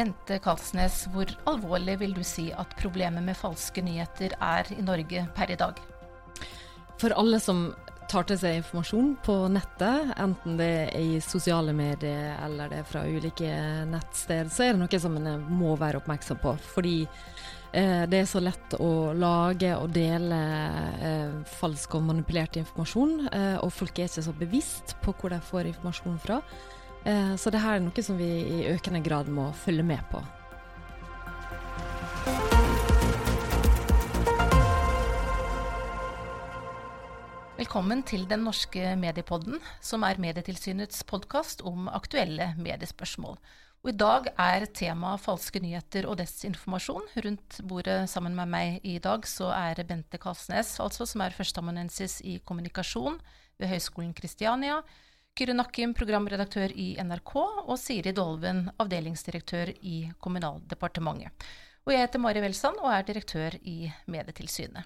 Bente Kalsnes, hvor alvorlig vil du si at problemet med falske nyheter er i Norge per i dag? For alle som tar til seg informasjon på nettet, enten det er i sosiale medier eller det er fra ulike nettsted, så er det noe som en må være oppmerksom på. Fordi eh, det er så lett å lage og dele eh, falsk og manipulert informasjon, eh, og folk er ikke så bevisst på hvor de får informasjon fra. Eh, så det her er noe som vi i økende grad må følge med på. Velkommen til Den norske mediepodden, som er Medietilsynets podkast om aktuelle mediespørsmål. Og I dag er temaet falske nyheter og desinformasjon. Rundt bordet sammen med meg i dag så er Bente Kalsnes, altså, som er førsteamanuensis i kommunikasjon ved Høgskolen Kristiania. Kyrre Nakkim, programredaktør i NRK, og Siri Dolven, avdelingsdirektør i Kommunaldepartementet. Og jeg heter Mari Welsand og er direktør i Medietilsynet.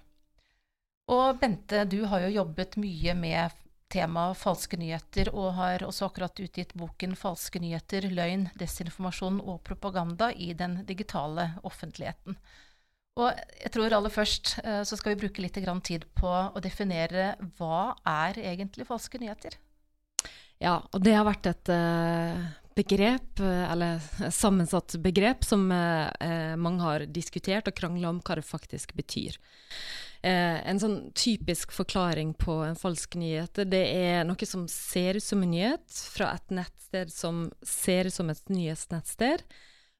Og Bente, du har jo jobbet mye med temaet falske nyheter, og har også akkurat utgitt boken 'Falske nyheter, løgn, desinformasjon og propaganda i den digitale offentligheten'. Og jeg tror aller først eh, så skal vi bruke litt tid på å definere hva er egentlig falske nyheter? Ja, og det har vært et uh, begrep, eh, eller sammensatt begrep, som uh, mange har diskutert og krangla om hva det faktisk betyr. Eh, en sånn typisk forklaring på en falsk nyhet, det er noe som ser ut som en nyhet fra et nettsted som ser ut som et nyhetsnettsted,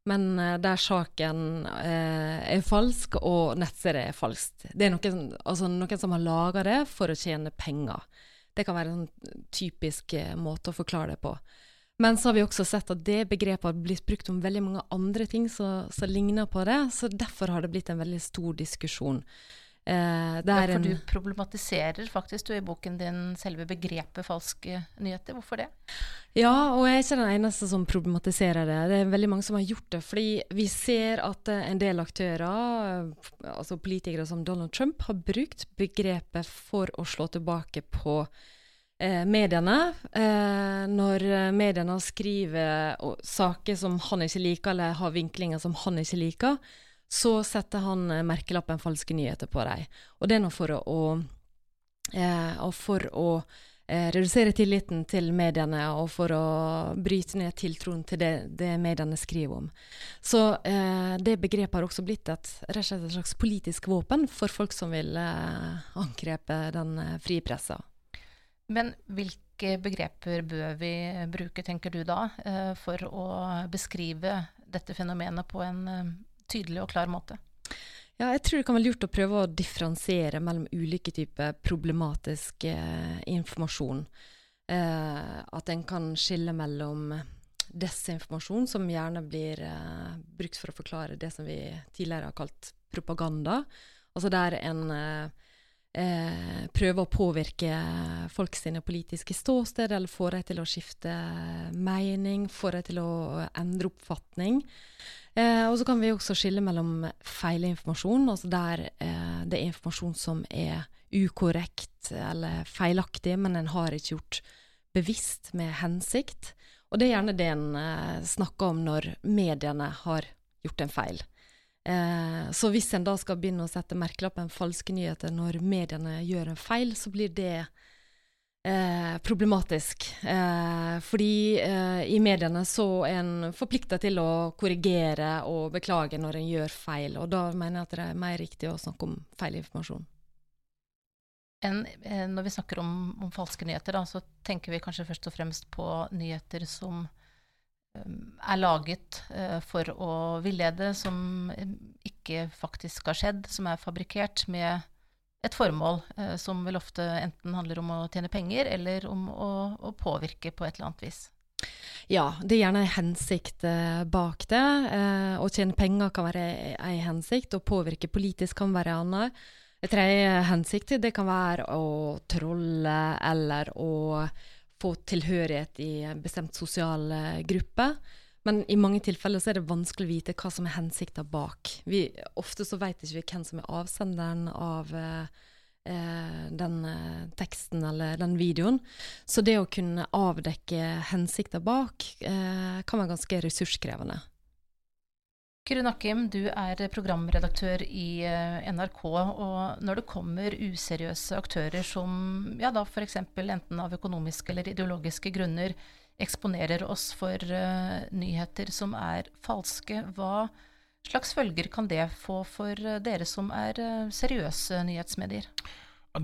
men eh, der saken eh, er falsk og nettstedet er falskt. Det er noen, altså noen som har laga det for å tjene penger. Det kan være en typisk eh, måte å forklare det på. Men så har vi også sett at det begrepet har blitt brukt om veldig mange andre ting som ligner på det, så derfor har det blitt en veldig stor diskusjon. Eh, ja, for du problematiserer faktisk du i boken din selve begrepet falske nyheter. Hvorfor det? Ja, og jeg er ikke den eneste som problematiserer det. Det er veldig mange som har gjort det. Fordi vi ser at eh, en del aktører, eh, altså politikere som Donald Trump, har brukt begrepet for å slå tilbake på eh, mediene. Eh, når mediene skriver saker som han ikke liker, eller har vinklinger som han ikke liker så setter han eh, merkelappen 'falske nyheter' på dem. Og det er nå for å, å, eh, for å eh, redusere tilliten til mediene, og for å bryte ned tiltroen til det, det mediene skriver om. Så eh, det begrepet har også blitt et, rett og slett et slags politisk våpen for folk som vil eh, angrepe den eh, frie pressa. Men hvilke begreper bør vi bruke, tenker du da, for å beskrive dette fenomenet på en tydelig og klar måte? Ja, jeg tror det kan være lurt å prøve å differensiere mellom ulike typer problematisk eh, informasjon. Eh, at en kan skille mellom desinformasjon, som gjerne blir eh, brukt for å forklare det som vi tidligere har kalt propaganda. Altså der en eh, eh, prøver å påvirke folk sine politiske ståsted, eller få dem til å skifte mening, få dem til å endre oppfatning. Eh, og så kan vi også skille mellom feilinformasjon, altså der eh, det er informasjon som er ukorrekt eller feilaktig, men en har ikke gjort bevisst med hensikt. Og det er gjerne det en eh, snakker om når mediene har gjort en feil. Eh, så hvis en da skal begynne å sette merkelappen falske nyheter når mediene gjør en feil, så blir det Eh, problematisk. Eh, fordi eh, i mediene så er en forplikta til å korrigere og beklage når en gjør feil, og da mener jeg at det er mer riktig å snakke om feil informasjon. En, eh, når vi snakker om, om falske nyheter, da, så tenker vi kanskje først og fremst på nyheter som er laget uh, for å villede, som ikke faktisk har skjedd, som er fabrikkert med et formål eh, som vel ofte enten handler om å tjene penger, eller om å, å påvirke på et eller annet vis. Ja, det er gjerne en hensikt eh, bak det. Eh, å tjene penger kan være en hensikt, og påvirke politisk kan være en annen. En tredje hensikt det kan være å trolle eller å få tilhørighet i en bestemt sosial eh, gruppe. Men i mange tilfeller så er det vanskelig å vite hva som er hensikta bak. Vi, ofte så vet ikke vi hvem som er avsenderen av eh, eh, den eh, teksten eller den videoen. Så det å kunne avdekke hensikta bak eh, kan være ganske ressurskrevende. Kyrre Nakkim, du er programredaktør i eh, NRK. og Når det kommer useriøse aktører som ja da f.eks. enten av økonomiske eller ideologiske grunner eksponerer oss for uh, nyheter som er falske, hva slags følger kan det få for uh, dere som er uh, seriøse nyhetsmedier?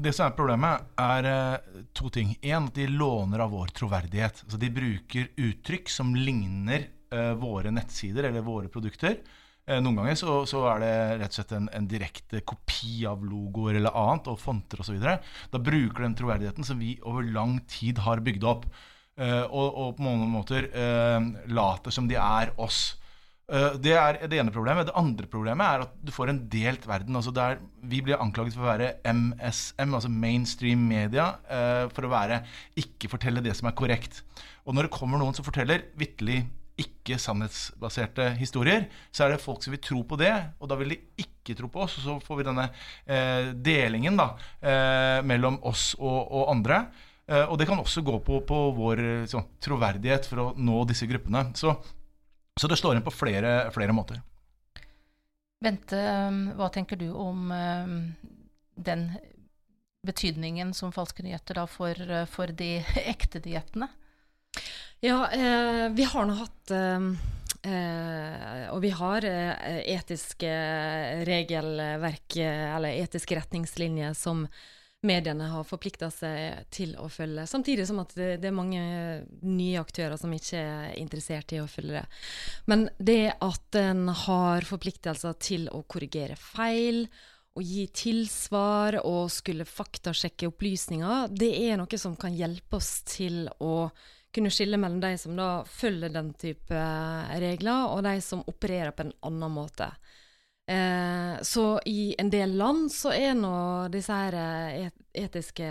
Det som er problemet, er to ting. Én, at de låner av vår troverdighet. Altså, de bruker uttrykk som ligner våre nettsider eller våre produkter. Uh, noen ganger så, så, er det rett og slett en, en, direkte kopi av logoer eller annet, og fonter osv. Da bruker de den troverdigheten som vi over lang tid har bygd opp, uh, og, og, på mange måter later som de er oss. Det er det ene problemet. Det andre problemet er at du får en delt verden. Altså der vi blir anklaget for å være MSM, altså mainstream media, for å være ikke fortelle det som er korrekt. Og når det kommer noen som forteller vitterlig ikke-sannhetsbaserte historier, så er det folk som vil tro på det, og da vil de ikke tro på oss. Og så får vi denne eh, delingen da, eh, mellom oss og, og andre. Eh, og det kan også gå på, på vår så, troverdighet for å nå disse gruppene. Så, så det slår inn på flere, flere, måter. Bente, hva tenker du om eh, den betydningen som falske nyheter da får for de ekte nyhetene? Ja, eh, vi har nå hatt eh, eh Og vi har eh, etiske regelverk, eh, eller etiske retningslinjer, som mediene har forplikta seg til å følge. Samtidig som at det, det, er mange nye aktører som ikke er interessert i å følge det. Men det at en har forpliktelser til å korrigere feil, å gi tilsvar og skulle faktasjekke opplysninger, det er noe som kan hjelpe oss til å kunne skille mellom de som da følger den type eh, regler, og de som opererer på en annen måte. Eh, så i en del land så er nå disse her eh, etiske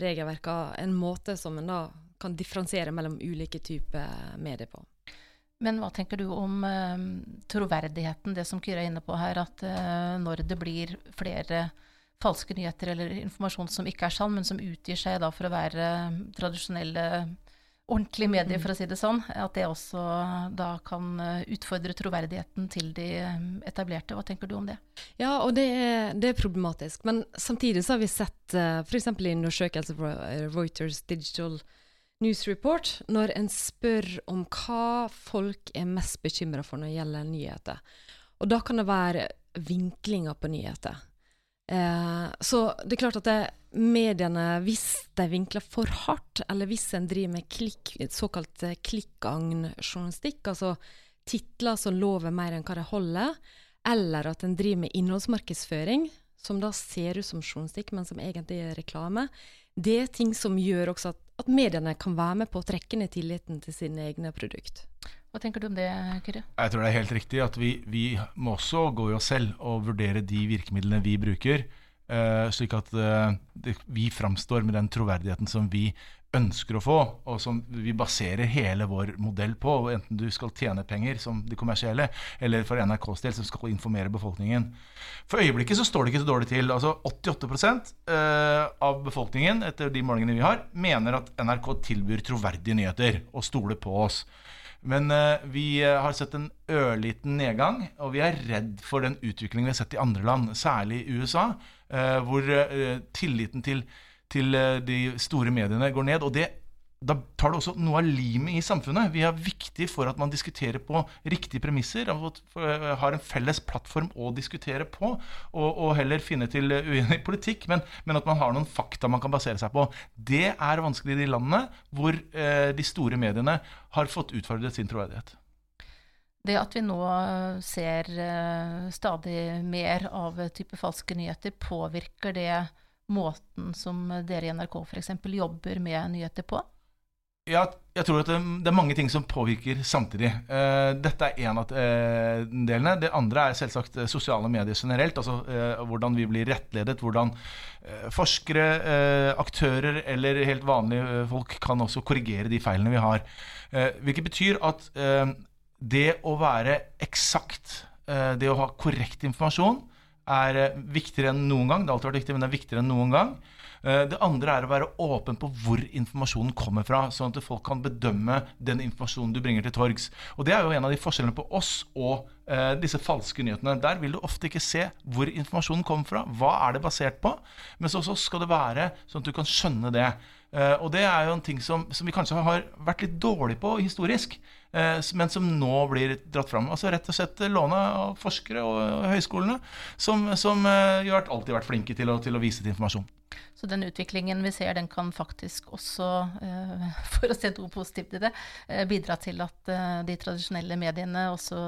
regelverkene en måte som en da kan differensiere mellom ulike typer medier på. Men hva tenker du om eh, troverdigheten, det som Kyrre er inne på her, at eh, når det blir flere falske nyheter eller informasjon som ikke er sann, men som utgir seg da for å være tradisjonelle ordentlig medie, mm. for å si det sånn. At det også da kan eh, utfordre troverdigheten til de eh, etablerte. Hva tenker du om det? Ja, og det er, det er problematisk. Men samtidig så har vi sett uh, f.eks. i undersøkelser fra Reuters Digital News Report, når en spør om hva folk er mest bekymra for når det gjelder nyheter. Og da kan det være vinklinger på nyheter. Eh, så det er klart at det, mediene, hvis de vinkler for hardt, eller hvis en driver med klikk, såkalt eh, klikkagn-journalistikk, altså titler som lover mer enn hva de holder, eller at en driver med innholdsmarkedsføring, som da ser ut som journalistikk, men som egentlig er reklame, det er ting som gjør også at, at mediene kan være med på å trekke ned tilliten til sine egne produkt. Hva tenker du om det, Kyrre? Jeg tror det er helt riktig at vi, vi må også gå i oss selv og vurdere de virkemidlene vi bruker, uh, slik at uh, det, vi framstår med den troverdigheten som vi ønsker å få, og som vi baserer hele vår modell på. Enten du skal tjene penger, som de kommersielle, eller for NRKs del, som skal informere befolkningen. For øyeblikket så står det ikke så dårlig til. Altså 88 uh, av befolkningen etter de målingene vi har, mener at NRK tilbyr troverdige nyheter og stoler på oss. Men uh, vi eh, har sett en ørliten nedgang, og vi er redd for den utviklingen vi har sett i andre land, særlig i USA, hvor tilliten til, til de store mediene går ned. Og det da tar det også noe av limet i samfunnet. Vi er viktig for at man diskuterer på riktige premisser. At har en felles plattform å diskutere på, og, og heller finne til uenig politikk. Men, men, at man har noen fakta man kan basere seg på. Det er vanskelig i de landene hvor eh, de store mediene har fått utfordret sin troverdighet. Det at vi nå ser eh, stadig mer av type falske nyheter, påvirker det måten som dere i NRK f.eks. jobber med nyheter på? Ja, jeg tror at det, det, er mange ting som påvirker samtidig. Uh, dette er en av uh, delene. Det andre er selvsagt uh, sosiale medier generelt. Altså hvordan vi blir rettledet. Hvordan forskere, aktører eller helt vanlige folk kan også korrigere de feilene vi har. hvilket betyr at det å være eksakt, det å ha korrekt informasjon, er eh, viktigere enn noen gang. Det har alltid vært viktig, men det er viktigere enn noen gang. Eh, det andre er å være åpen på hvor informasjonen kommer fra, sånn at folk kan bedømme den informasjonen du bringer til torgs. Og Det er jo en av de forskjellene på oss og eh, disse falske nyhetene. Der vil du ofte ikke se hvor informasjonen kommer fra. Hva er det basert på? Hos oss skal det være sånn at du kan skjønne det. Eh, og det er jo en ting som, som vi kanskje har vært litt dårlig på historisk. Eh, men som nå blir dratt fram. Altså Rett og slett låne av forskere og høyskolene, som, som uh, har alltid vært flinke til å, til å vise til informasjon. Så den utviklingen vi ser, den kan faktisk også, eh, for å se noe positivt i det, eh, bidra til at eh, de tradisjonelle mediene også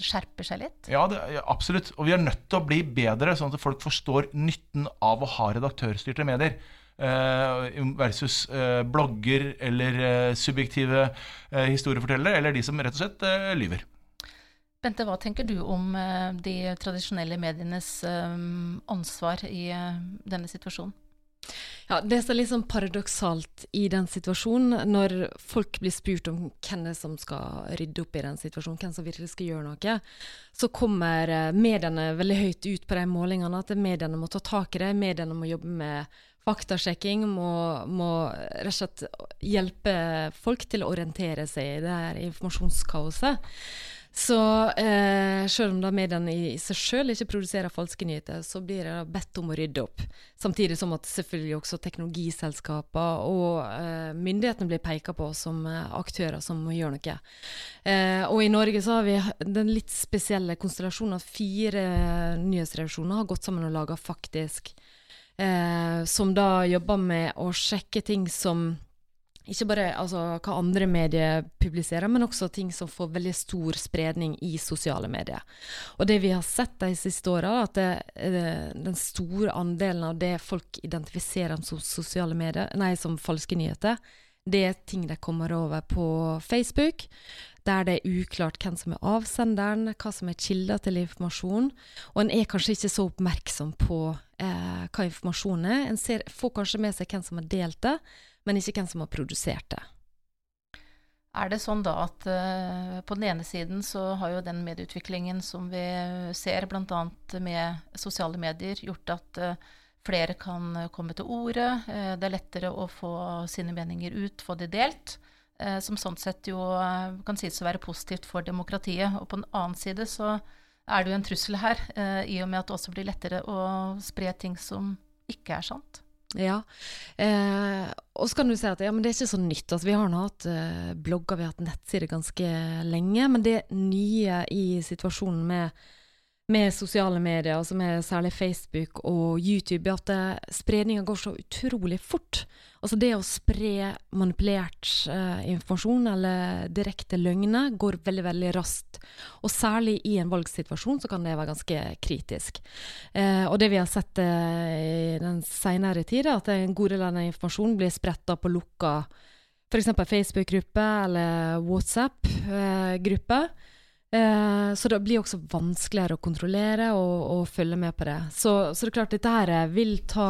skjerper seg litt? Ja, det, ja, absolutt. Og vi er nødt til å bli bedre, sånn at folk forstår nytten av å ha redaktørstyrte medier. Versus blogger eller subjektive historiefortellere, eller de som rett og slett lyver. Bente, hva tenker du om de tradisjonelle medienes ansvar i denne situasjonen? Ja, Det som er litt sånn paradoksalt i den situasjonen, når folk blir spurt om hvem det er som skal rydde opp i den situasjonen, hvem som virkelig skal gjøre noe, så kommer eh, mediene veldig høyt ut på de målingene. At mediene må ta tak i det, mediene må jobbe med faktasjekking, må, må rett og slett hjelpe folk til å orientere seg i det her informasjonskaoset. Så eh, selv om da mediene i seg selv ikke produserer falske nyheter, så blir det bedt om å rydde opp. Samtidig som at selvfølgelig også teknologiselskaper og eh, myndighetene blir pekt på som eh, aktører som må gjøre noe. Eh, og i Norge så har vi den litt spesielle konstellasjonen at fire nyhetsrevisjoner har gått sammen og laga faktisk, eh, som da jobber med å sjekke ting som ikke bare altså, hva andre medier publiserer, men også ting som får veldig stor spredning i sosiale medier. Og det vi har sett de siste åra, at eh, den store andelen av det folk identifiserer som sosiale medier, nei, som falske nyheter, det er ting de kommer over på Facebook, der det er uklart hvem som er avsenderen, hva som er kilder til informasjon. Og en er kanskje ikke så oppmerksom på eh, hva informasjonen er. En ser, får kanskje med seg hvem som har delt det men ikke hvem som har produsert det. Er det sånn da at uh, på den ene siden så har jo den medieutviklingen som vi ser bl.a. med sosiale medier, gjort at uh, flere kan komme til orde. Uh, det er lettere å få sine meninger ut, få de delt. Som sånn sett jo kan sies å være positivt for demokratiet. Og på den annen side så er det jo en trussel her, i og med at det også blir lettere å spre ting som ikke er sant. Ja. Eh, og så kan du si at ja, det er ikke så nytt. Altså, vi har nå hatt eh, blogger, vi har hatt nettsider ganske lenge. Men det nye i situasjonen med, med sosiale medier, altså med særlig Facebook og YouTube, at eh, spredninga går så utrolig fort. Altså det å spre manipulert eh, informasjon eller direkte løgner går veldig veldig raskt. Og særlig i en valgsituasjon så kan det være ganske kritisk. Eh, og det vi har sett eh, i den senere tid, er at en god del av den informasjonen blir spretta på lukka f.eks. Facebook-gruppe eller WhatsApp-gruppe. Eh, så det blir også vanskeligere å kontrollere og, og følge med på det. Så, så, det er klart dette her vil ta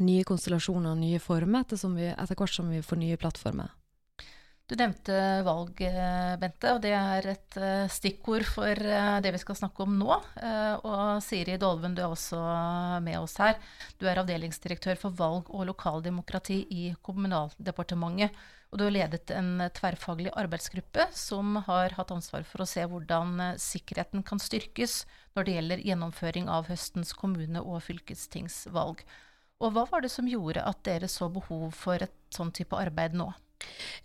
nye konstellasjoner og nye former etter, vi, etter hvert som vi får nye plattformer. Du nevnte valg, eh, Bente, og det er et eh, stikkord for eh, det vi skal snakke om nå. Og Siri Dolven, du er også med oss her. Du er avdelingsdirektør for valg og lokaldemokrati i Kommunaldepartementet. Og du har ledet en tverrfaglig arbeidsgruppe som har hatt ansvar for å se hvordan sikkerheten kan styrkes når det gjelder gjennomføring av høstens kommune- og fylkestingsvalg. Og hva var det som gjorde at dere så behov for et sånn type arbeid nå?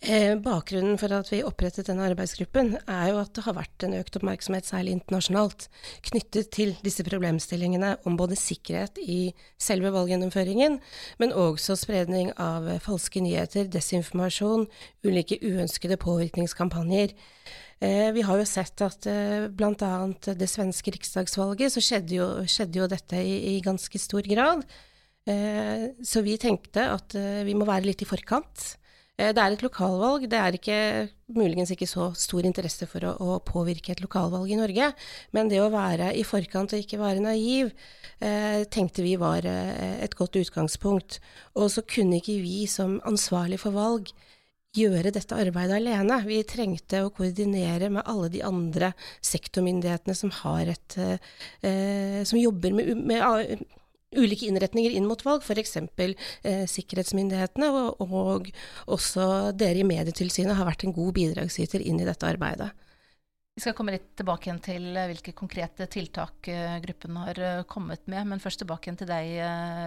Eh, bakgrunnen for at vi opprettet denne arbeidsgruppen, er jo at det har vært en økt oppmerksomhet, særlig internasjonalt, knyttet til disse problemstillingene om både sikkerhet i selve valggjennomføringen, men også spredning av falske nyheter, desinformasjon, ulike uønskede påvirkningskampanjer. Eh, vi har jo sett at eh, bl.a. det svenske riksdagsvalget, så skjedde jo, skjedde jo dette i, i ganske stor grad. Så vi tenkte at vi må være litt i forkant. Eh, det er et lokalvalg. Det er ikke, muligens ikke så stor interesse for å, å, påvirke et lokalvalg i Norge, men det å være i forkant og ikke være naiv, eh, tenkte vi var et godt utgangspunkt. Og så kunne ikke vi som ansvarlig for valg gjøre dette arbeidet alene. Vi trengte å koordinere med alle de andre sektormyndighetene som, et, eh, som jobber med, med ulike innretninger inn mot valg, f.eks. Eh, sikkerhetsmyndighetene, og, og også dere i Medietilsynet har vært en god bidragsyter inn i dette arbeidet. Vi skal komme litt tilbake igjen til eh, hvilke konkrete tiltak eh, gruppen har eh, kommet med. Men først tilbake igjen til deg,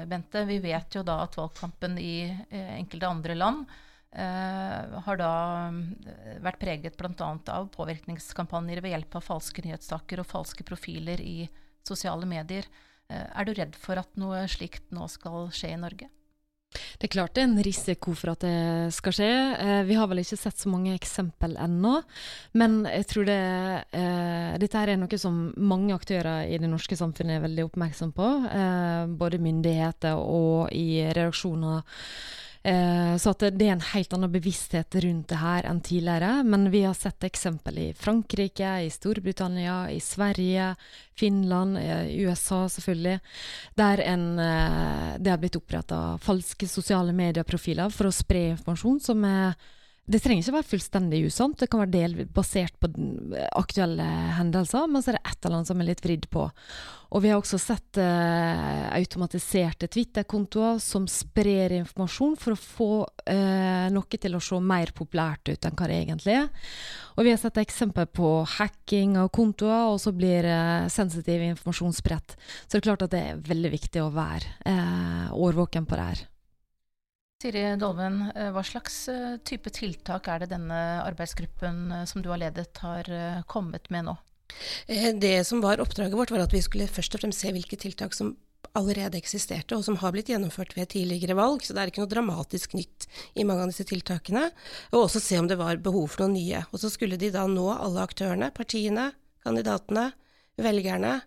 Bente. Vi vet jo da at valgkampen i enkelte andre land eh, har da vært preget bl.a. av påvirkningskampanjer ved hjelp av falske nyhetssaker og falske profiler i sosiale medier. Eh, er du redd for at noe slikt nå skal skje i Norge? Det er klart det er en risiko for at det skal skje. Eh, vi har vel ikke sett så mange eksempel ennå. Men jeg tror det, eh, dette er noe som mange aktører i det norske samfunnet er veldig oppmerksom på. Eh, både myndigheter og i redaksjoner så at det er en helt annen bevissthet rundt det her enn tidligere. Men vi har sett eksempel i Frankrike, i Storbritannia, i Sverige, Finland, USA selvfølgelig, der en, eh, det har blitt oppretta falske sosiale medieprofiler for å spre informasjon som er det trenger ikke være fullstendig usant, det kan være del basert på aktuelle hendelser, men så er det et eller annet som er litt vridd på. Og vi har også sett eh, automatiserte Twitter-kontoer som sprer informasjon for å få eh, noe til å se mer populært ut enn hva det egentlig er. Og vi har sett eksempler på hacking av kontoer, og så blir eh, sensitiv informasjon spredt. Så det er klart at det er veldig viktig å være eh, årvåken på det her. Siri Dolmen, eh, hva slags eh, type tiltak er det denne arbeidsgruppen eh, som du har ledet, har kommet med nå? Det som var oppdraget vårt, var at vi skulle først og fremst se hvilke tiltak som allerede eksisterte, og som har blitt gjennomført ved tidligere valg. Så det er ikke noe dramatisk nytt i mange av disse tiltakene. Og også se om det var behov for noen nye. Og så skulle de da nå alle aktørene, partiene, kandidatene, velgerne,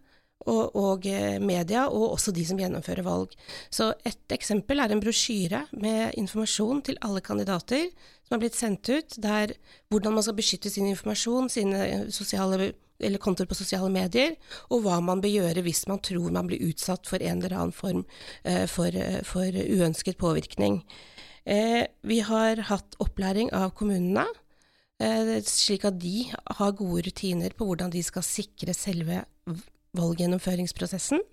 og, og, eh, media, og også de som gjennomfører valg. Så et eksempel er en brosjyre med informasjon til alle kandidater som har blitt sendt ut, der hvordan man skal beskytte sin informasjon, sine sosiale eller kontoer på sosiale medier, og hva man bør gjøre hvis man tror man blir utsatt for en eller annen form eh, for, uh, for, uønsket påvirkning. Eh, vi har hatt opplæring av kommunene, slik at de har gode rutiner på hvordan de skal sikre selve valggjennomføringsprosessen.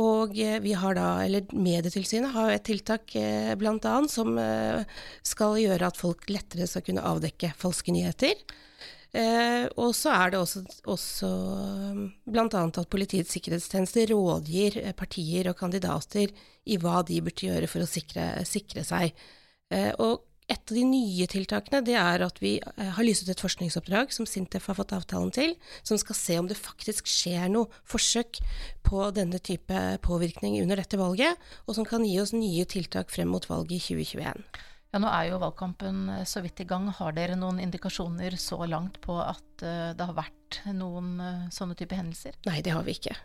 Og eh, vi har da, eller Medietilsynet har et tiltak bl.a. blant annet som eh, skal gjøre at folk lettere skal kunne avdekke falske nyheter. Eh, og så er det også, også bl.a. at Politiets sikkerhetstjeneste rådgir eh, partier og kandidater i hva de burde gjøre for å sikre, sikre seg. Eh, og et av de nye tiltakene det er at vi eh, har lyst ut et forskningsoppdrag som Sintef har fått avtalen til, som skal se om det faktisk skjer noe forsøk på denne type påvirkning under dette valget, og som kan gi oss nye tiltak frem mot valget i 2021. Ja, Nå er jo valgkampen eh, så vidt i gang. Har dere noen indikasjoner så langt på at eh, det har vært noen sånne type hendelser? Nei, det har vi ikke.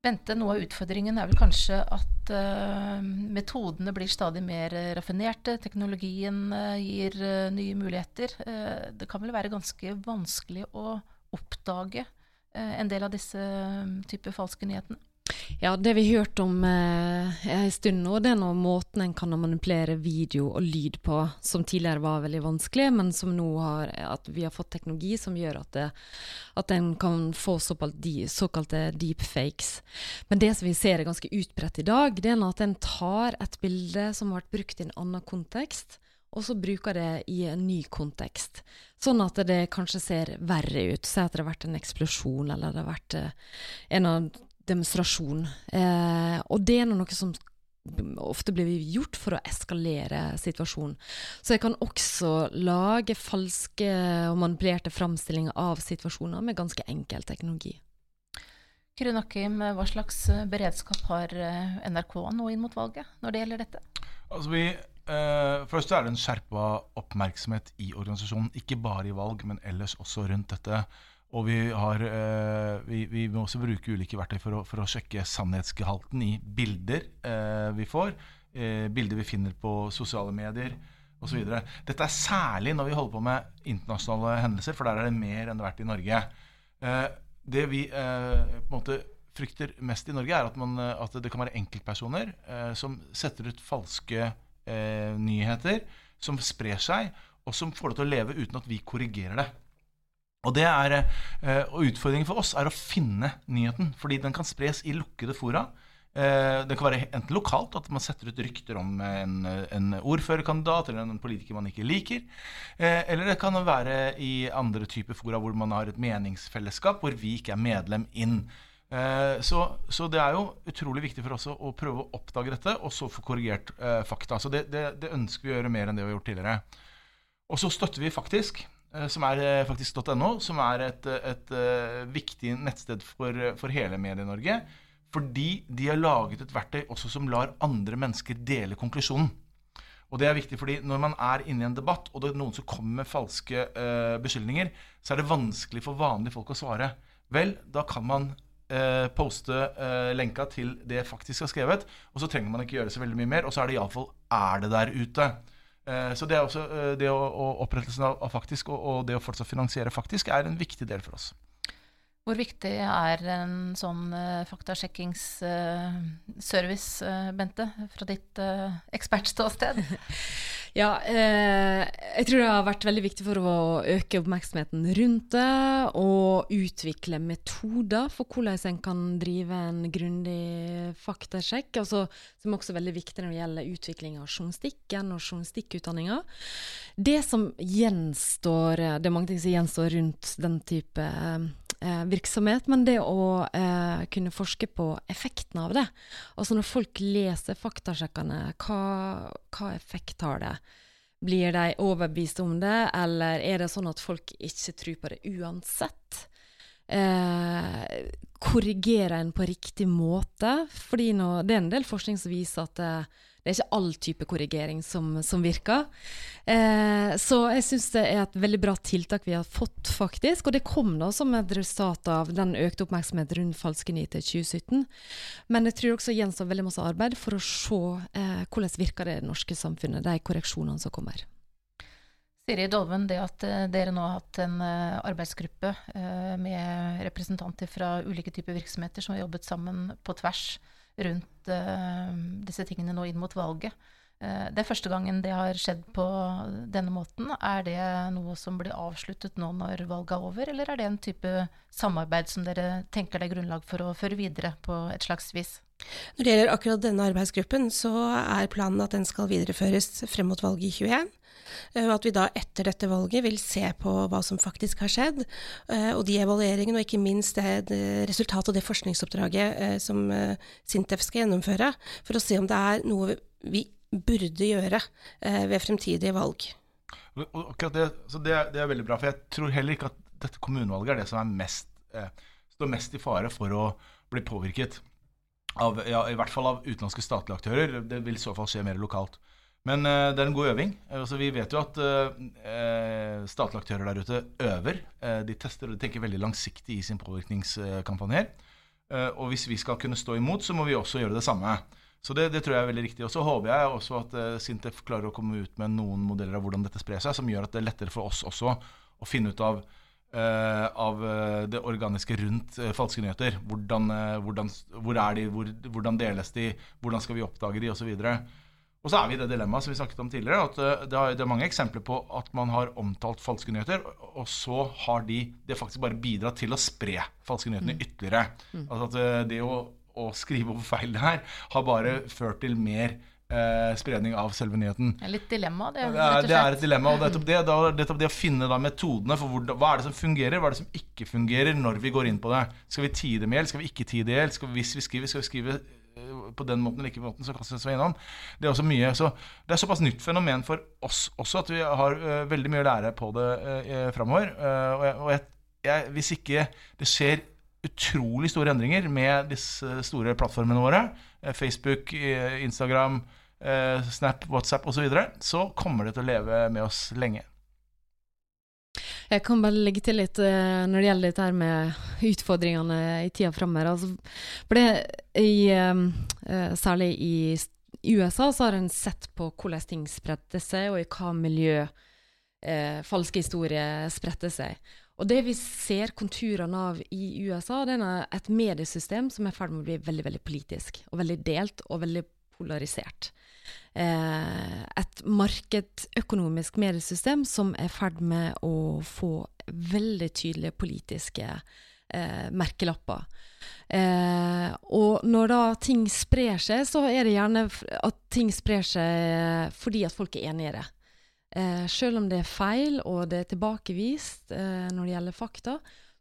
Bente, noe av utfordringen er vel kanskje at uh, metodene blir stadig mer uh, raffinerte. Teknologien uh, gir nye muligheter. det kan vel være ganske vanskelig å oppdage en del av disse typer falske nyhetene? Ja, det vi har hørt om eh, en stund nå, det er noe måten en kan manipulere video og lyd på, som tidligere var veldig vanskelig, men som nå har at vi har fått teknologi som gjør at, det, at en kan få såkalte, såkalt deepfakes. Men det som vi ser er ganske utbredt i dag, det er at en tar et bilde som har vært brukt i en annen kontekst, og så bruker det i en ny kontekst. Sånn at det kanskje ser verre ut. Si at det har vært en eksplosjon, eller det har vært eh, en av demonstrasjon. Eh, og det er noe som ofte blir gjort for å eskalere situasjonen. Så jeg kan også lage falske og manipulerte framstillinger av situasjoner med ganske enkel teknologi. Kyrre Nakkim, hva slags beredskap har eh, NRK nå inn mot valget når det gjelder dette? Altså vi, eh, først er det en skjerpa oppmerksomhet i organisasjonen, ikke bare i valg, men ellers også rundt dette. Og vi, har, eh, vi, vi, må også bruke ulike verktøy for å, for å sjekke sannhetsgehalten i bilder eh, vi får. Eh, bilder vi finner på sosiale medier osv. Dette er særlig når vi holder på med internasjonale hendelser, for der er det mer enn det har vært i Norge. Eh, det vi eh, på en måte frykter mest i Norge, er at, man, at det kan være enkeltpersoner eh, som setter ut falske nyheter som sprer seg, og som får det til å leve uten at vi korrigerer det. Og, er, eh, og Utfordringen for oss er å finne nyheten, fordi den kan spres i lukkede fora. Eh, det kan være enten lokalt, at man setter ut rykter om en, en ordførerkandidat eller en politiker man ikke liker. Eh, eller det kan være i andre typer fora hvor man har et meningsfellesskap hvor vi ikke er medlem inn. Så, så, det er jo utrolig viktig for oss å prøve å oppdage dette, og så få korrigert fakta. Så det, det, det ønsker vi å gjøre mer enn det vi har gjort tidligere. Og så støtter vi faktisk. Eh, som er eh, faktisk.no, som er et, et, et, eh, viktig nettsted for, for hele Medie-Norge. Fordi de har laget et verktøy også som lar andre mennesker dele konklusjonen. Og det er viktig fordi når man er inne i en debatt, og det er noen som kommer med falske uh, beskyldninger, så er det vanskelig for vanlige folk å svare. Vel, da kan man uh, poste uh, lenka til det faktisk er skrevet, og så trenger man ikke gjøre så veldig mye mer, og så er det iallfall er det der ute. Eh, så det, er også, eh, det å, å opprettelsen av, Faktisk og, og, det å fortsatt finansiere Faktisk er en viktig del for oss. Hvor viktig er en sånn uh, faktasjekkingsservice, uh, uh, Bente, fra ditt uh, ekspertståsted? ja, jeg tror det har vært veldig viktig for å øke oppmerksomheten rundt det, og utvikle metoder for hvordan en kan drive en grundig faktasjekk. Altså, som også er veldig viktig når det gjelder utvikling av journalistikken og journalistikkutdanninga. Det som gjenstår, det er mange ting som gjenstår rundt den type eh, virksomhet, men det å eh, kunne forske på effekten av det. Altså når folk leser faktasjekkene, hva, hva effekt har det? Blir de overbevist om det, eller er det sånn at folk ikke tror på det uansett? Eh, korrigerer en på riktig måte? Fordi nå, det er en del forskning som viser at eh, det er ikke all type korrigering som, som virker. Eh, så jeg syns det er et veldig bra tiltak vi har fått, faktisk. Og det kom da som et resultat av den økte oppmerksomheten rundt falske nyheter i 2017. Men jeg tror også gjenstår veldig masse arbeid for å se eh, hvordan virker det det norske samfunnet, de korreksjonene som kommer. Siri Dolven, det at uh, dere nå har hatt en uh, arbeidsgruppe uh, med representanter fra ulike typer virksomheter som har jobbet sammen på tvers rundt uh, disse tingene nå inn mot valget. Uh, det er første gangen det har skjedd på denne måten. Er det noe som blir avsluttet nå når valget er over, eller er det en type samarbeid som dere tenker det er grunnlag for å føre videre på et slags vis? Når det gjelder akkurat denne arbeidsgruppen, så er planen at den skal videreføres frem mot valget i 2021. Eh, og at vi da etter dette valget vil se på hva som faktisk har skjedd, eh, og de evalueringene, og ikke minst det, det resultatet og det forskningsoppdraget eh, som Sintef skal gjennomføre, for å se om det er noe vi burde gjøre ved fremtidige valg. Akkurat det, det, er, det er veldig bra, for jeg tror heller ikke at dette kommunevalget er det som er mest, står mest i fare for å bli påvirket. Av, ja, I hvert fall av utenlandske statlige aktører. Det vil i så fall skje mer lokalt. Men uh, det er en god øving. Altså, vi vet jo at uh, statlige aktører der ute øver. Uh, de tester og de tenker veldig langsiktig i sin påvirkningskampanjer. og hvis vi skal kunne stå imot, så må vi også gjøre det samme. Så det, det tror jeg er veldig riktig. Og så håper jeg også at Sintef klarer å komme ut med noen modeller av hvordan dette sprer seg, som gjør at det er lettere for oss også å finne ut av av det organiske rundt falske nyheter. Hvordan, hvordan, hvor er de, hvor, hvordan deles de, hvordan skal vi oppdage de, osv. Og så er vi i det dilemmaet som vi snakket om tidligere, at eh, det er, det mange eksempler på at man har omtalt falske nyheter, og så har de det faktisk bare bidratt til å spre falske nyhetene mm. ytterligere. Mm. Altså at eh, det å, å, skrive over feil her har bare ført til mer eh, spredning av selve nyheten. Det er litt dilemma, det. Ja, det er et dilemma. og nettopp det, det, det å finne da, metodene for hvor, hva er det som fungerer, hva er det som ikke fungerer når vi går inn på det. Skal vi tie det med gjeld? skal vi ikke tie det med gjeld? Hvis vi skriver, skal vi skrive på den måten eller ikke måten, så kastes vi innom. Det er også mye, så det er såpass nytt fenomen for oss også at vi har uh, veldig mye å lære på det uh, framover. Uh, og, jeg, og jeg, jeg, hvis ikke det skjer utrolig store endringer med disse store plattformene våre, uh, Facebook, Instagram, Snap, WhatsApp osv., så, videre, så kommer det til å leve med oss lenge. Jeg kan bare legge til litt når det gjelder dette her med utfordringene i tida framover. Altså, Særlig i USA så har en sett på hvordan ting spredte seg, og i hva miljø eh, falske historier spredte seg. Og det vi ser konturene av i USA, det er et mediesystem som er i ferd med å bli veldig veldig politisk. Og veldig delt og veldig polarisert. eh, et markedsøkonomisk mediesystem som er i ferd med å få veldig tydelige politiske eh, merkelapper. Eh, og når da ting sprer seg, så er det gjerne at ting sprer seg fordi at folk er enig i det. Eh, selv om det er feil og det er tilbakevist eh, når det gjelder fakta,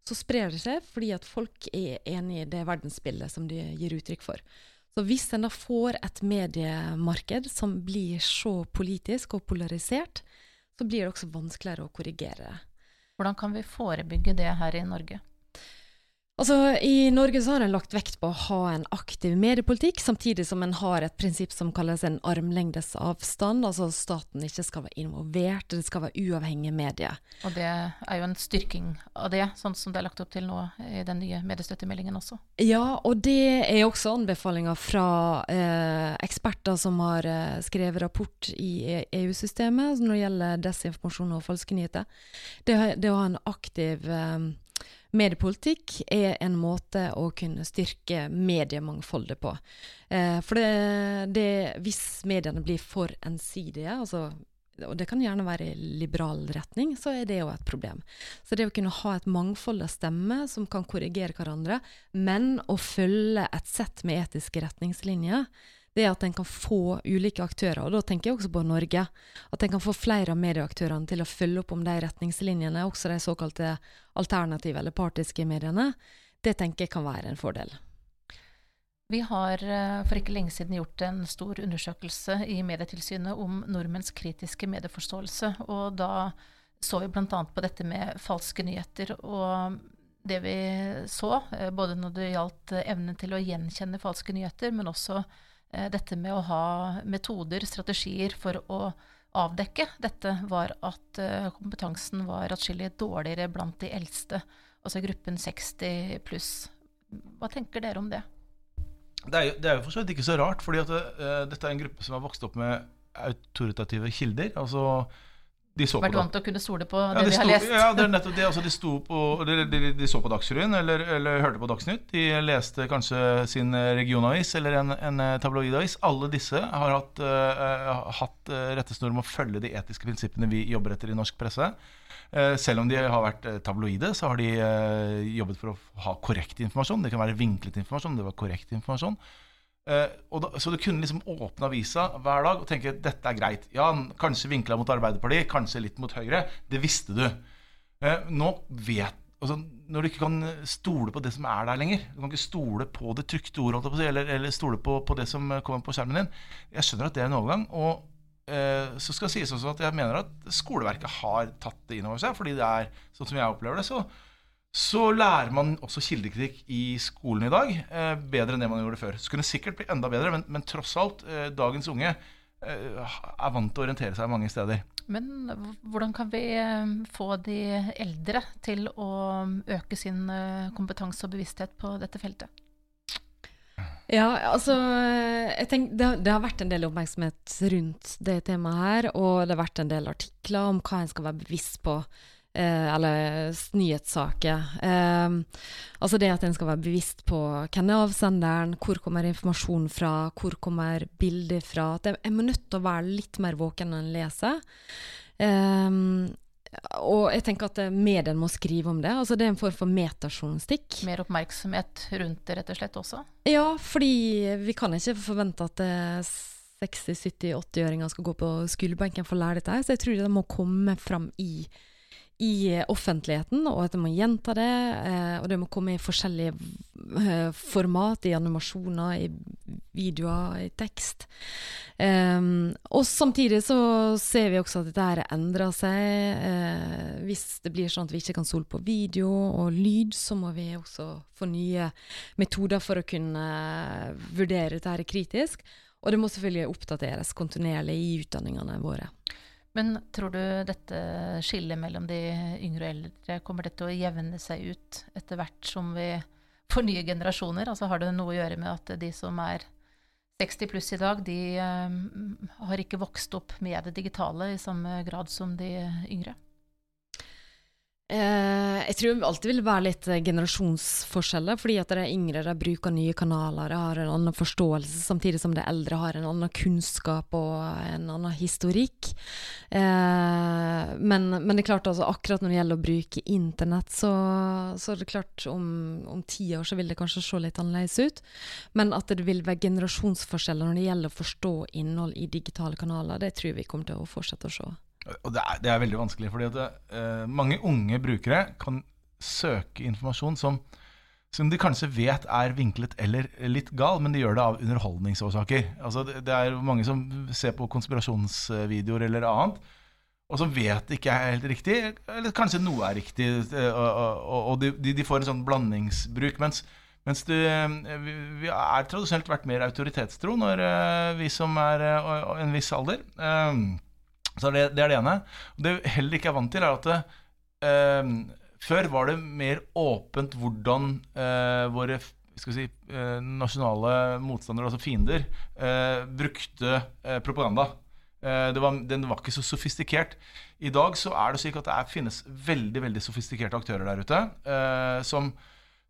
så sprer det seg fordi at folk er enig i det verdensbildet som de gir uttrykk for. Så hvis en da får et mediemarked som blir så politisk og polarisert, så blir det også vanskeligere å korrigere. Hvordan kan vi forebygge det her i Norge? Altså, I Norge så har en lagt vekt på å ha en aktiv mediepolitikk, samtidig som en har et prinsipp som kalles en armlengdes avstand. Altså staten ikke skal være involvert, det skal være uavhengige medier. Og det er jo en styrking av det, sånn som det er lagt opp til nå i den nye mediestøttemeldingen også. Ja, og det er også anbefalinger fra eh, eksperter som har eh, skrevet rapport i EU-systemet når det gjelder desinformasjon og falske nyheter. Det, det å ha en aktiv eh, Mediepolitikk er en måte å kunne styrke mediemangfoldet på. Eh, for det, det, hvis mediene blir for ensidige, altså, og det kan gjerne være i liberal retning, så er det jo et problem. Så det å kunne ha et mangfold av stemmer som kan korrigere hverandre, men å følge et sett med etiske retningslinjer, det er at en kan få ulike aktører, og da tenker jeg også på Norge, at en kan få flere av medieaktørene til å følge opp om de retningslinjene, også de såkalte alternative eller partiske mediene, det tenker jeg kan være en fordel. Vi har eh, for ikke lenge siden gjort en stor undersøkelse i Medietilsynet om nordmenns kritiske medieforståelse. Og da så vi bl.a. på dette med falske nyheter. Og det vi så, eh, både når det gjaldt evnen til å gjenkjenne falske nyheter, men også dette med å ha metoder, strategier for å avdekke dette, var at eh, kompetansen var atskillig dårligere blant de eldste, altså gruppen 60 pluss. Hva tenker dere om det? Det er jo, det er jo for så vidt ikke så rart, fordi at uh, dette er en gruppe som har vokst opp med autoritative kilder. altså de så Vært vant til å kunne stole på det ja, de, de, har lest. Ja, det er nettopp det. Altså, de, på, de, de, så på Dagsrevyen eller, eller, hørte på Dagsnytt. De leste kanskje sin regionavis eller en, en tabloidavis. Alle disse har hatt, uh, hatt rettesnor om å følge de etiske prinsippene vi jobber etter i norsk presse. Uh, selv om de har vært tabloide, så har de uh, jobbet for å ha korrekt informasjon. Det kan være vinklet informasjon, det var korrekt informasjon. Uh, da, så du kunne liksom åpne avisa hver dag og tenke at dette er greit. Ja, Kanskje vinkla mot Arbeiderpartiet, kanskje litt mot Høyre. Det visste du. Uh, nå vet altså, Når du ikke kan stole på det som er der lenger, du kan ikke stole på det trykte ordet, eller, eller stole på, på, det som kommer på skjermen din Jeg skjønner at det er en overgang. Og uh, så skal det sies også at jeg mener at skoleverket har tatt det inn over seg, fordi det er sånn som jeg opplever det. så så lærer man også kildekritikk i skolen i dag eh, bedre enn det man gjorde før. Så kunne det sikkert bli enda bedre, men, men tross alt, eh, dagens unge eh, er vant til å orientere seg mange steder. Men hvordan kan vi eh, få de eldre til å øke sin eh, kompetanse og bevissthet på dette feltet? Ja, altså jeg tenker, det, det, har vært en del oppmerksomhet rundt det temaet her, og det har vært en del artikler om hva en skal være bevisst på Eh, eller nyhetssaker. Eh, altså det at en skal være bevisst på hvem er avsenderen, hvor kommer informasjonen fra, hvor kommer bildet fra. At jeg, må nødt til å være litt mer våken når en leser. Eh, og jeg tenker at mediene må skrive om det. altså Det er en form for metajournalistikk. Mer oppmerksomhet rundt det rett og slett også? Ja, fordi vi kan ikke forvente at 60-70-80-åringer skal gå på skolebenken for å lære dette. Så jeg tror det må komme fram i i offentligheten, og at jeg må gjenta det. Eh, og det må komme i forskjellige eh, format, i animasjoner, i videoer, i tekst. Um, og samtidig så ser vi også at dette endrer seg. Uh, hvis det blir sånn at vi ikke kan sole på video og lyd, så må vi også få nye metoder for å kunne vurdere dette kritisk. Og det må selvfølgelig oppdateres kontinuerlig i utdanningene våre. Men tror du dette skillet mellom de yngre og eldre kommer det til å jevne seg ut etter hvert som vi får nye generasjoner? Altså Har det noe å gjøre med at de som er 60 pluss i dag, de um, har ikke vokst opp med det digitale i samme grad som de yngre? Eh, jeg tror det alltid vil være litt eh, generasjonsforskjeller, fordi at de yngre de bruker nye kanaler, de har en annen forståelse, samtidig som de eldre har en annen kunnskap og en annen historikk. Eh, men, men, det er klart altså, akkurat når det gjelder å bruke internett, så, så er det klart om, om, ti år så vil det kanskje se litt annerledes ut. Men at det vil være generasjonsforskjeller når det gjelder å forstå innhold i digitale kanaler, det tror vi kommer til å fortsette å se. Og det er, det er, veldig vanskelig, fordi at uh, mange unge brukere kan søke informasjon som, som, de kanskje vet er vinklet eller litt gal, men de gjør det av underholdningsårsaker. Altså, det, det er mange som ser på konspirasjonsvideoer eller annet, og som vet det ikke er helt riktig, eller kanskje noe er riktig, eh, og, og, og de, de, får en sånn blandingsbruk. mens mens du, eh, vi er tradisjonelt vært mer autoritetstro når vi som er en viss alder. Så det, det, er det ene. Det vi heller ikke er vant til, er at det, eh, før var det mer åpent hvordan eh, våre si, eh, nasjonale motstandere, altså fiender, eh, brukte eh, propaganda. Eh, var, den var ikke så sofistikert. I dag så er det slik at det er, finnes veldig veldig sofistikerte aktører der ute som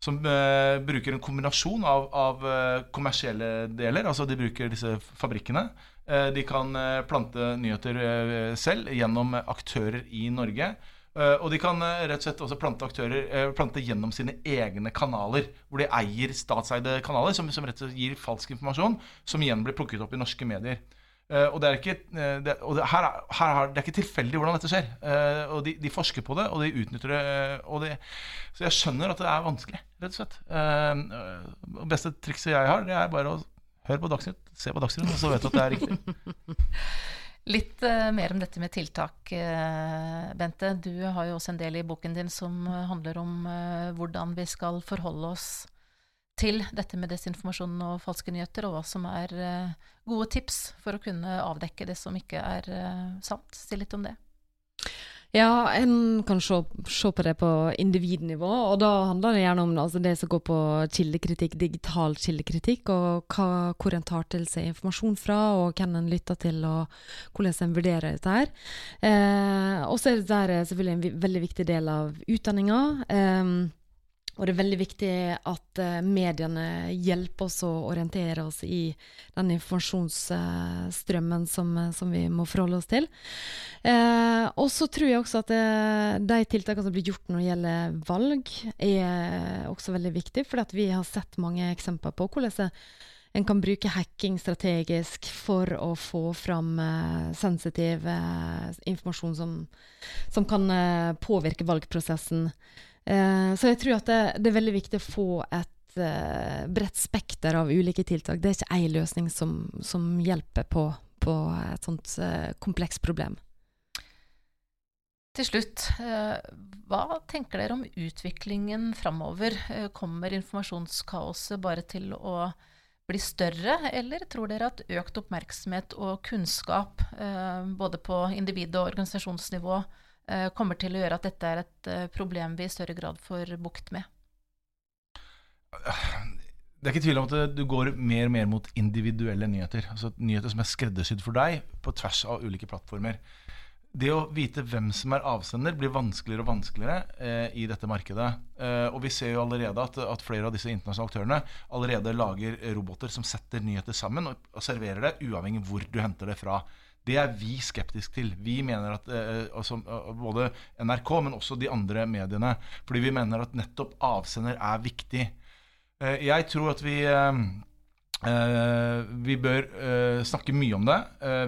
som bruker en kombinasjon av, av kommersielle deler. Altså de bruker disse fabrikkene. Uh, de kan plante nyheter selv gjennom aktører i Norge. og de kan rett og slett også plante aktører plante gjennom sine egne kanaler. Hvor de eier statseide kanaler som, som rett og slett gir falsk informasjon, som igjen blir plukket opp i norske medier. Og det er ikke, det, det, her, her, det er ikke tilfeldig hvordan dette skjer. Og de, de, forsker på det, og de utnytter det, De, Så jeg skjønner at det er vanskelig, rett og slett. det beste trikset jeg har, det er bare å høre på Dagsnytt, se på Dagsnytt, så vet du at det er riktig. Litt mer om dette med tiltak, Bente. Du har jo også en del i boken din som handler om hvordan vi skal forholde oss til dette med desinformasjon og falske nyheter, og hva som er uh, gode tips for å kunne avdekke det som ikke er uh, sant. Si litt om det. Ja, en kan se, se, på det på individnivå, og da handler det gjerne om altså det som går på kildekritikk, digital kildekritikk, og hva, hvor en tar til seg informasjon fra, og hvem en lytter til, og hvordan en vurderer dette her. Eh, og så er det selvfølgelig en veldig viktig del av utdanninga. Eh, og det er veldig viktig at uh, mediene hjelper oss å orientere oss i den informasjonsstrømmen uh, som, uh, som, vi må forholde oss til. Eh, og så tror jeg også at de tiltakene som blir gjort når det gjelder valg, er også veldig viktig. For vi har sett mange eksempler på hvordan en kan bruke hacking strategisk for å få fram sensitiv informasjon som, som kan påvirke valgprosessen. Eh, så jeg tror at det, det, er veldig viktig å få et uh, bredt spekter av ulike tiltak. Det er ikke én løsning som, som hjelper på, på, et sånt uh, komplekst problem. Til slutt, uh, hva tenker dere om utviklingen framover? Kommer informasjonskaoset bare til å bli større, eller tror dere at økt oppmerksomhet og kunnskap både på individ- og organisasjonsnivå Eh, kommer til å gjøre at dette er et eh, problem vi i større grad får bukt med? Det er ikke tvil om at du går mer og mer mot individuelle nyheter. Altså Nyheter som er skreddersydd for deg på tvers av ulike plattformer. Det å vite hvem som er avsender, blir vanskeligere og vanskeligere eh, i dette markedet. Eh, og vi ser jo allerede at, at, flere av disse internasjonale aktørene allerede lager roboter som setter nyheter sammen og, og serverer det, uavhengig hvor du henter det fra. Det er vi skeptiske til. Vi mener at eh, altså, eh, Både NRK, men også de andre mediene. Fordi vi mener at nettopp avsender er viktig. Eh, jeg tror at vi eh, eh vi bør eh, snakke mye om det.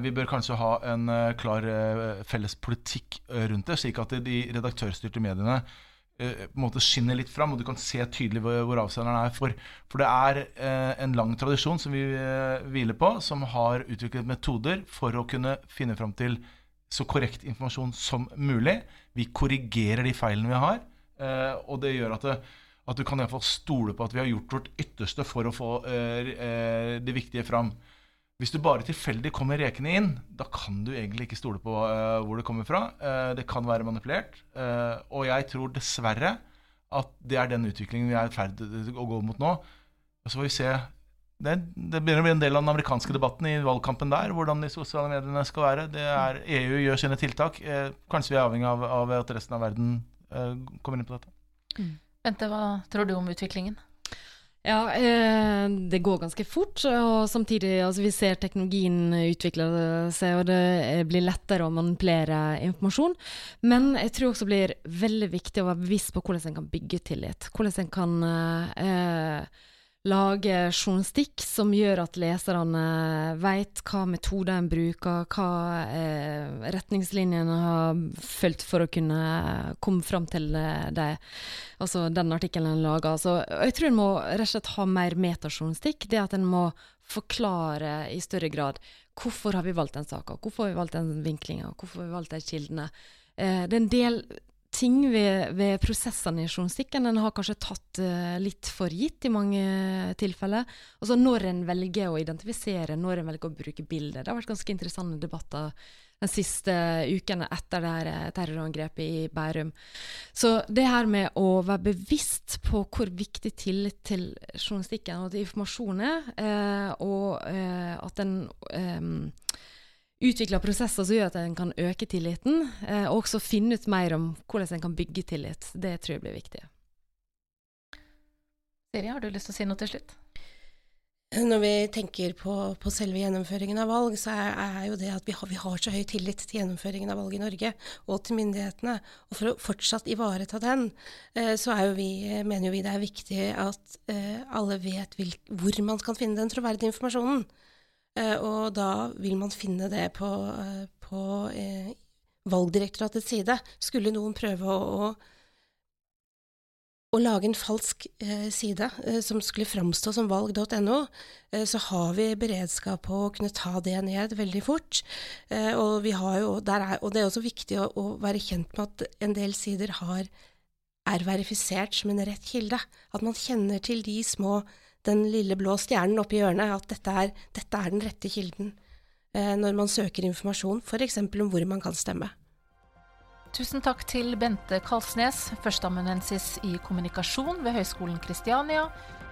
vi bør kanskje ha en klar felles politikk rundt det, slik at de redaktørstyrte mediene Eh, på en måte skinner litt fram, og du kan se tydelig hvor, avsenderen er. For, for det er eh, en lang tradisjon som vi eh, hviler på, som har utviklet metoder for å kunne finne fram til så korrekt informasjon som mulig. Vi korrigerer de feilene vi har, eh, og det gjør at, det, at du kan fall stole på at vi har gjort vårt ytterste for å få eh, eh, det viktige fram. Hvis du bare tilfeldig kommer rekene inn, da kan du egentlig ikke stole på uh, hvor det kommer fra. Uh, det kan være manipulert. Uh, og jeg tror dessverre at det er den utviklingen vi er i ferd med å gå mot nå. Og så får vi se det, det, begynner å bli en del av den amerikanske debatten i valgkampen der, hvordan de sosiale mediene skal være. Er, EU gjør sine tiltak. kanskje vi er avhengig av, av, at resten av verden kommer inn på dette. Mm. Bente, hva tror du om utviklingen? Ja, eh, det går ganske fort. Og samtidig, altså vi ser teknologien utvikle seg, og det blir lettere å manipulere informasjon. Men jeg tror også det blir veldig viktig å være bevisst på hvordan en kan bygge tillit. Hvordan en kan eh, lage journalistikk som gjør at leserne vet hva metoder en bruker, hva eh, retningslinjene har fulgt for å kunne komme fram til det, altså den artikkelen en lager. Så jeg tror en må rett og slett ha mer metajournalistikk. Det at en må forklare i større grad hvorfor har vi valgt den saka, hvorfor har vi valgt den vinklinga, hvorfor har vi valgt de kildene. Eh, det er en del ting ved, ved, prosessene i journalistikken en har kanskje tatt uh, litt for gitt i mange tilfeller. Altså Når en velger å identifisere, når en velger å bruke bilder. Det har vært ganske interessante debatter de siste ukene etter det her eh, terrorangrepet i Bærum. Så det her med å være bevisst på hvor viktig tillit til journalistikken og til informasjon er, uh, og uh, at en utvikle prosesser som gjør at en kan øke tilliten, eh, og også finne ut mer om hvordan en kan bygge tillit. Det tror jeg blir viktig. Siri, har du lyst til å si noe til slutt? Når vi tenker på, på selve gjennomføringen av valg, så er, er jo det at vi har, vi har, så høy tillit til gjennomføringen av valg i Norge og til myndighetene. Og for å fortsatt ivareta den, eh, så jo vi, mener jo vi det er viktig at eh, alle vet hvil, hvor man kan finne den troverdige informasjonen. Eh, og da vil man finne det på, eh, på eh, Valgdirektoratets side. Skulle noen prøve å, å, lage en falsk eh, side eh, som skulle framstå som valg.no, eh, så har vi beredskap på å kunne ta det ned veldig fort. og, jo, er, og, det er også viktig å, å, være kjent med at en del sider har, er verifisert som en rett kilde. At man kjenner til de små den lille blå stjernen oppi hjørnet, at dette er, dette er den rette kilden eh, når man søker informasjon, f.eks. om hvor man kan stemme. Tusen takk til Bente Kalsnes, førsteamanuensis i kommunikasjon ved Høgskolen Kristiania,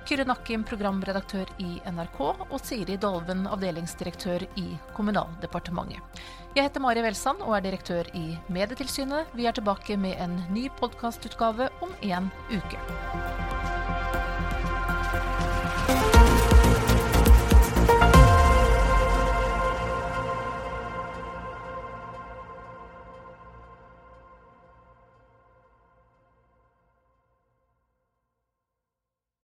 Kyrre Nakkim, programredaktør i NRK, og Siri Dolven, avdelingsdirektør i Kommunaldepartementet. Jeg heter Mari Welsand og er direktør i Medietilsynet. Vi er tilbake med en ny podkastutgave om en uke. Bye.